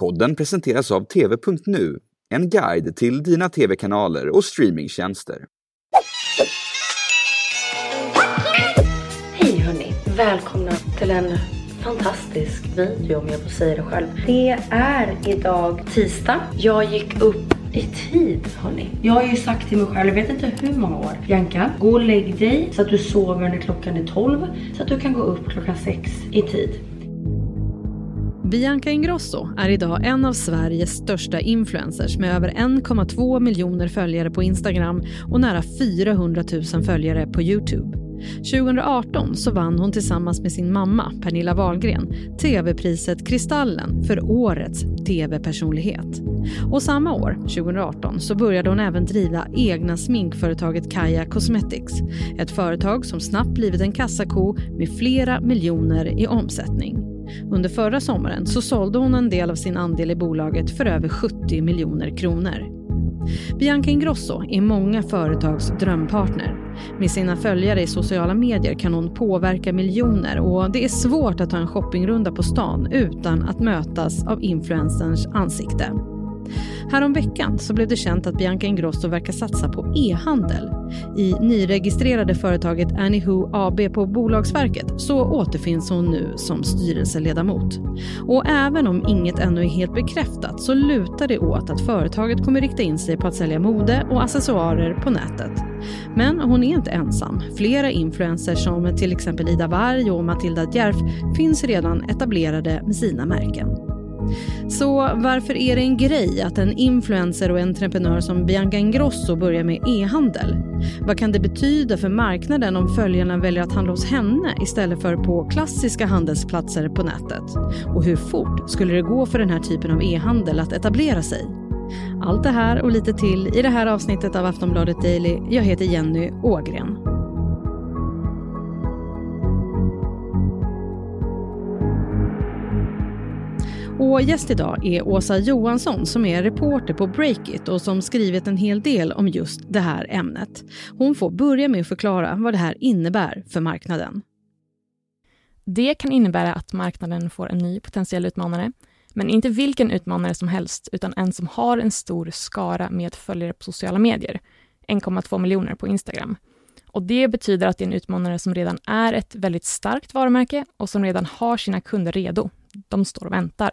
Podden presenteras av TV.nu, en guide till dina tv-kanaler och streamingtjänster. Hej hörni! Välkomna till en fantastisk video om jag får säga det själv. Det är idag tisdag. Jag gick upp i tid hörni. Jag har ju sagt till mig själv, jag vet inte hur många år. Bianca, gå och lägg dig så att du sover när klockan är 12. Så att du kan gå upp klockan 6 i tid. Bianca Ingrosso är idag en av Sveriges största influencers med över 1,2 miljoner följare på Instagram och nära 400 000 följare på Youtube. 2018 så vann hon tillsammans med sin mamma Pernilla Wahlgren tv-priset Kristallen för årets tv-personlighet. Och samma år, 2018, så började hon även driva egna sminkföretaget Kaja Cosmetics. Ett företag som snabbt blivit en kassako med flera miljoner i omsättning. Under förra sommaren så sålde hon en del av sin andel i bolaget för över 70 miljoner kronor. Bianca Ingrosso är många företags drömpartner. Med sina följare i sociala medier kan hon påverka miljoner och det är svårt att ta en shoppingrunda på stan utan att mötas av influencerns ansikte. Häromveckan så blev det känt att Bianca Ingrosso verkar satsa på e-handel. I nyregistrerade företaget Anywho AB på Bolagsverket så återfinns hon nu som styrelseledamot. Och även om inget ännu är helt bekräftat så lutar det åt att företaget kommer rikta in sig på att sälja mode och accessoarer på nätet. Men hon är inte ensam. Flera influencers som till exempel Ida Warg och Matilda Djerf finns redan etablerade med sina märken. Så varför är det en grej att en influencer och entreprenör som Bianca Ingrosso börjar med e-handel? Vad kan det betyda för marknaden om följarna väljer att handla hos henne istället för på klassiska handelsplatser på nätet? Och hur fort skulle det gå för den här typen av e-handel att etablera sig? Allt det här och lite till i det här avsnittet av Aftonbladet Daily. Jag heter Jenny Ågren. Och gäst idag är Åsa Johansson som är reporter på Breakit och som skrivit en hel del om just det här ämnet. Hon får börja med att förklara vad det här innebär för marknaden. Det kan innebära att marknaden får en ny potentiell utmanare, men inte vilken utmanare som helst, utan en som har en stor skara med följare på sociala medier, 1,2 miljoner på Instagram. Och Det betyder att det är en utmanare som redan är ett väldigt starkt varumärke och som redan har sina kunder redo de står och väntar.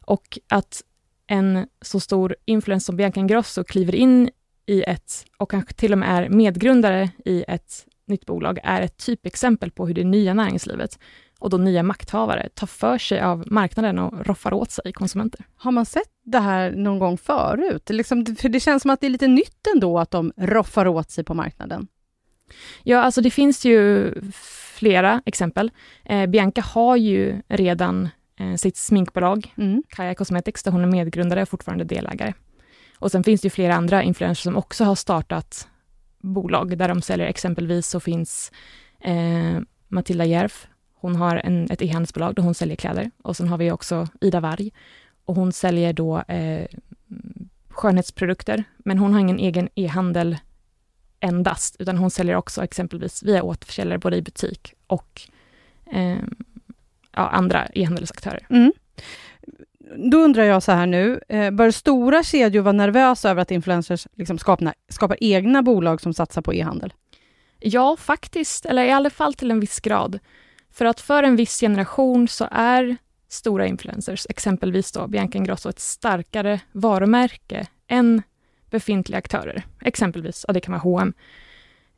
Och att en så stor influencer som Bianca Ingrosso kliver in i ett, och kanske till och med är medgrundare i ett nytt bolag, är ett typexempel på hur det nya näringslivet och då nya makthavare tar för sig av marknaden och roffar åt sig konsumenter. Har man sett det här någon gång förut? Liksom, för det känns som att det är lite nytt ändå att de roffar åt sig på marknaden. Ja, alltså det finns ju flera exempel. Eh, Bianca har ju redan sitt sminkbolag, mm. Kaja Cosmetics, där hon är medgrundare och fortfarande delägare. Och sen finns det ju flera andra influencers som också har startat bolag där de säljer, exempelvis så finns eh, Matilda Järf, hon har en, ett e-handelsbolag där hon säljer kläder. Och sen har vi också Ida Warg och hon säljer då eh, skönhetsprodukter, men hon har ingen egen e-handel endast, utan hon säljer också exempelvis via återförsäljare både i butik och eh, ja, andra e-handelsaktörer. Mm. Då undrar jag så här nu, eh, bör stora kedjor vara nervösa över att influencers liksom skapar, skapar egna bolag som satsar på e-handel? Ja, faktiskt, eller i alla fall till en viss grad. För att för en viss generation så är stora influencers, exempelvis då Bianca Ingrosso, ett starkare varumärke än befintliga aktörer. Exempelvis, ja, det kan vara H&M.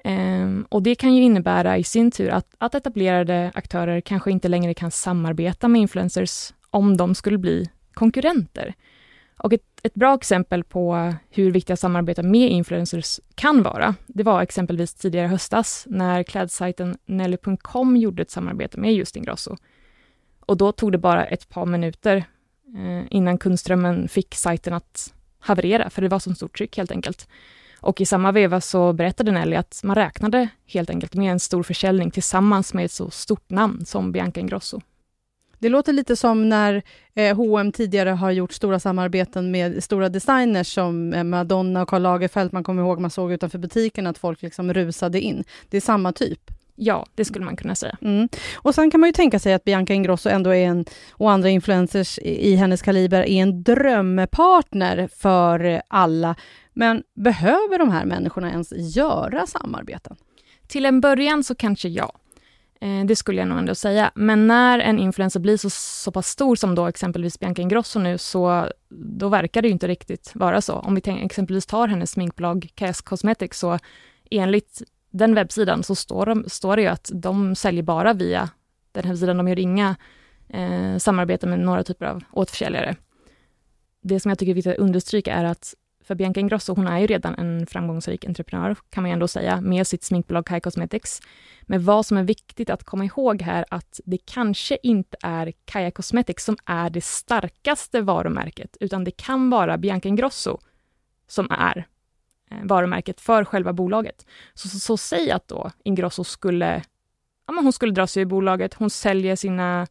Um, och det kan ju innebära i sin tur att, att etablerade aktörer kanske inte längre kan samarbeta med influencers om de skulle bli konkurrenter. Och ett, ett bra exempel på hur viktiga samarbeten med influencers kan vara, det var exempelvis tidigare höstas när klädsajten Nelly.com gjorde ett samarbete med just Ingrosso. Och då tog det bara ett par minuter eh, innan kundströmmen fick sajten att haverera, för det var så stort tryck helt enkelt. Och i samma veva så berättade Nelly att man räknade helt enkelt med en stor försäljning tillsammans med ett så stort namn som Bianca Ingrosso. Det låter lite som när eh, H&M tidigare har gjort stora samarbeten med stora designers som eh, Madonna och Karl Lagerfeld. Man kommer ihåg, man såg utanför butiken att folk liksom rusade in. Det är samma typ. Ja, det skulle man kunna säga. Mm. Och sen kan man ju tänka sig att Bianca Ingrosso ändå är en, och andra influencers i hennes kaliber, är en drömpartner för alla. Men behöver de här människorna ens göra samarbeten? Till en början så kanske ja. Eh, det skulle jag nog ändå säga. Men när en influencer blir så, så pass stor som då exempelvis Bianca Ingrosso nu, så då verkar det ju inte riktigt vara så. Om vi tänk, exempelvis tar hennes sminkbolag Kajas Cosmetics, så enligt den webbsidan så står, de, står det ju att de säljer bara via den hemsidan. De gör inga eh, samarbeten med några typer av återförsäljare. Det som jag tycker är viktigt att understryka är att för Bianca Ingrosso, hon är ju redan en framgångsrik entreprenör, kan man ju ändå säga, med sitt sminkbolag Kai Cosmetics. Men vad som är viktigt att komma ihåg här, att det kanske inte är Kaja Cosmetics som är det starkaste varumärket, utan det kan vara Bianca Ingrosso som är eh, varumärket för själva bolaget. Så, så, så säg att då Ingrosso skulle, ja, men hon skulle dra sig ur bolaget, hon säljer sina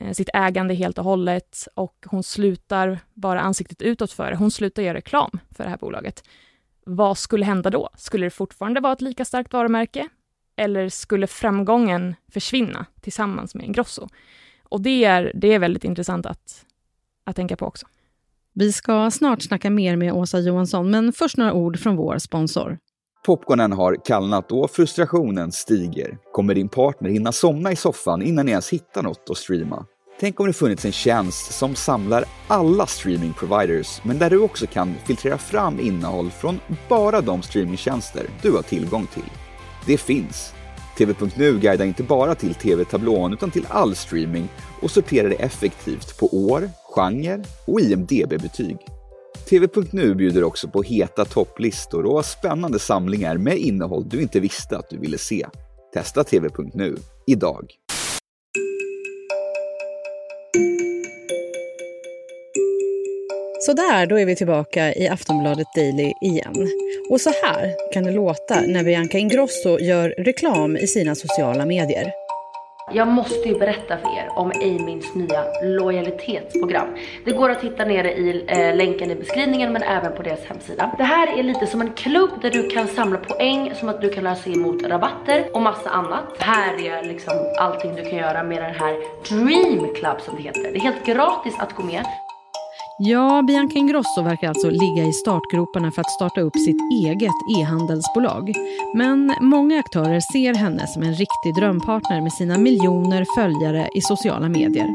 Eh, sitt ägande helt och hållet och hon slutar vara ansiktet utåt för det. Hon slutar göra reklam för det här bolaget. Vad skulle hända då? Skulle det fortfarande vara ett lika starkt varumärke? Eller skulle framgången försvinna tillsammans med Ingrosso? Och det är, det är väldigt intressant att, att tänka på också. Vi ska snart snacka mer med Åsa Johansson, men först några ord från vår sponsor. Popcornen har kallnat och frustrationen stiger. Kommer din partner hinna somna i soffan innan ni ens hittar något att streama? Tänk om det funnits en tjänst som samlar alla streamingproviders, men där du också kan filtrera fram innehåll från bara de streamingtjänster du har tillgång till. Det finns. TV.nu guidar inte bara till TV-tablån utan till all streaming och sorterar det effektivt på år, genre och IMDB-betyg. TV.nu bjuder också på heta topplistor och spännande samlingar med innehåll du inte visste att du ville se. Testa TV.nu idag. Så där, då är vi tillbaka i Aftonbladet Daily igen. Och så här kan det låta när Bianca Ingrosso gör reklam i sina sociala medier. Jag måste ju berätta för er om Amins nya lojalitetsprogram. Det går att hitta nere i eh, länken i beskrivningen men även på deras hemsida. Det här är lite som en klubb där du kan samla poäng som att du kan lösa emot rabatter och massa annat. Här är liksom allting du kan göra med den här Dream Club som det heter. Det är helt gratis att gå med. Ja, Bianca Ingrosso verkar alltså ligga i startgroparna för att starta upp sitt eget e-handelsbolag. Men många aktörer ser henne som en riktig drömpartner med sina miljoner följare i sociala medier.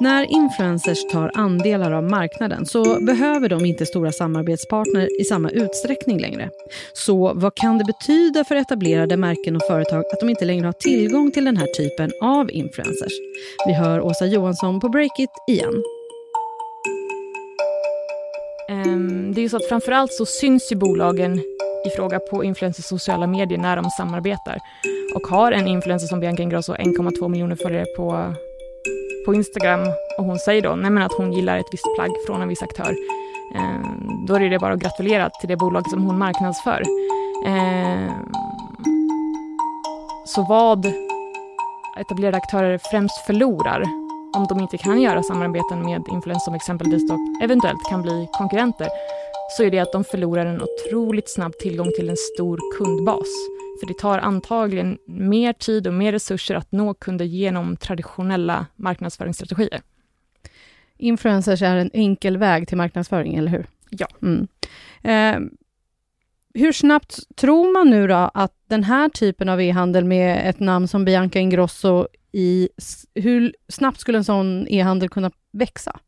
När influencers tar andelar av marknaden så behöver de inte stora samarbetspartner i samma utsträckning längre. Så vad kan det betyda för etablerade märken och företag att de inte längre har tillgång till den här typen av influencers? Vi hör Åsa Johansson på Breakit igen. Ehm, det är ju så att framförallt så syns ju bolagen i fråga på influencers sociala medier när de samarbetar. Och har en influencer som Bianca Ingrosso 1,2 miljoner följare på, på Instagram och hon säger då nej att hon gillar ett visst plagg från en viss aktör. Ehm, då är det bara att gratulera till det bolag som hon marknadsför. Ehm, så vad etablerade aktörer främst förlorar om de inte kan göra samarbeten med influencers som exempelvis då eventuellt kan bli konkurrenter, så är det att de förlorar en otroligt snabb tillgång till en stor kundbas. För det tar antagligen mer tid och mer resurser att nå kunder genom traditionella marknadsföringsstrategier. Influencers är en enkel väg till marknadsföring, eller hur? Ja. Mm. Eh, hur snabbt tror man nu då att den här typen av e-handel med ett namn som Bianca Ingrosso i... Hur snabbt skulle en sån e-handel kunna växa?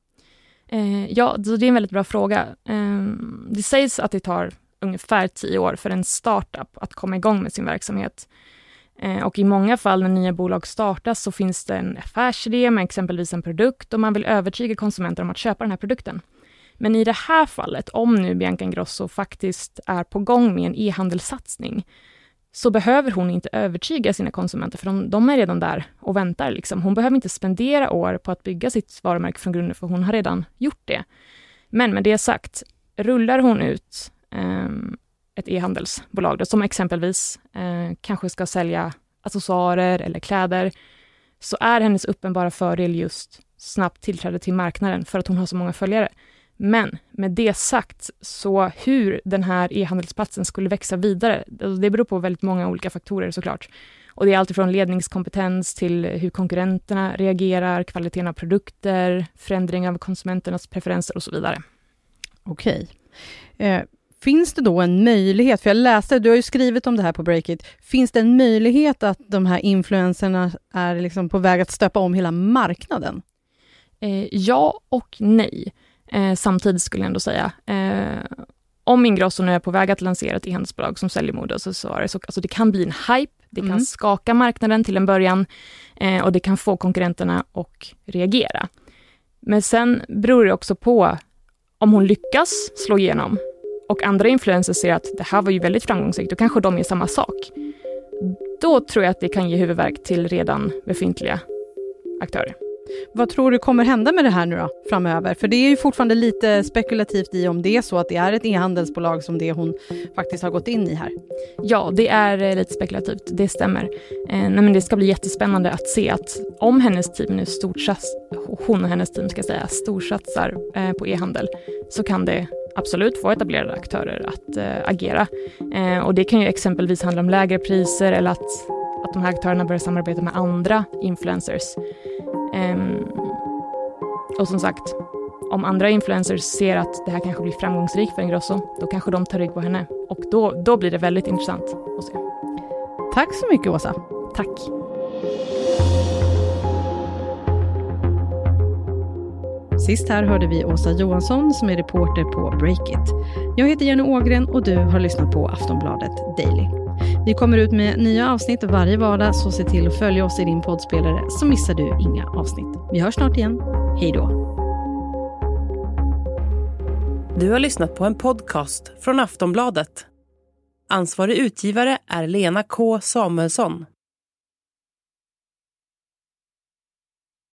Eh, ja, det är en väldigt bra fråga. Eh, det sägs att det tar ungefär tio år för en startup att komma igång med sin verksamhet. Eh, och i många fall när nya bolag startas så finns det en affärsidé med exempelvis en produkt och man vill övertyga konsumenter om att köpa den här produkten. Men i det här fallet, om nu Bianca Ingrosso faktiskt är på gång med en e-handelssatsning, så behöver hon inte övertyga sina konsumenter, för de, de är redan där och väntar. Liksom. Hon behöver inte spendera år på att bygga sitt varumärke från grunden, för hon har redan gjort det. Men med det sagt, rullar hon ut eh, ett e-handelsbolag, som exempelvis eh, kanske ska sälja accessoarer eller kläder, så är hennes uppenbara fördel just snabbt tillträde till marknaden, för att hon har så många följare. Men med det sagt, så hur den här e-handelsplatsen skulle växa vidare, alltså det beror på väldigt många olika faktorer såklart. Och det är alltifrån ledningskompetens till hur konkurrenterna reagerar, kvaliteten av produkter, förändring av konsumenternas preferenser och så vidare. Okej. Eh, finns det då en möjlighet, för jag läste, du har ju skrivit om det här på Breakit, finns det en möjlighet att de här influenserna är liksom på väg att stöpa om hela marknaden? Eh, ja och nej. Eh, samtidigt skulle jag ändå säga. Eh, om Ingrosso nu är på väg att lansera ett e-handelsbolag som säljer mode, så, så, så alltså det kan bli en hype, det kan mm. skaka marknaden till en början eh, och det kan få konkurrenterna att reagera. Men sen beror det också på om hon lyckas slå igenom och andra influencers ser att det här var ju väldigt framgångsrikt, då kanske de gör samma sak. Då tror jag att det kan ge huvudvärk till redan befintliga aktörer. Vad tror du kommer hända med det här nu då, framöver? För det är ju fortfarande lite spekulativt i om det är så att det är ett e-handelsbolag som det hon faktiskt har gått in i här. Ja, det är eh, lite spekulativt, det stämmer. Eh, nej, men det ska bli jättespännande att se att om hennes team nu storsatsar, hon och hennes team ska säga, storsatsar eh, på e-handel, så kan det absolut få etablerade aktörer att eh, agera. Eh, och det kan ju exempelvis handla om lägre priser eller att, att de här aktörerna börjar samarbeta med andra influencers. Um, och som sagt, om andra influencers ser att det här kanske blir framgångsrikt för Ingrosso, då kanske de tar rygg på henne. Och då, då blir det väldigt intressant att se. Tack så mycket Åsa. Tack. Sist här hörde vi Åsa Johansson som är reporter på Breakit. Jag heter Jenny Ågren och du har lyssnat på Aftonbladet Daily. Vi kommer ut med nya avsnitt varje vardag, så se till att följa oss i din poddspelare så missar du inga avsnitt. Vi hörs snart igen. Hej då! Du har lyssnat på en podcast från Aftonbladet. Ansvarig utgivare är Lena K Samuelsson.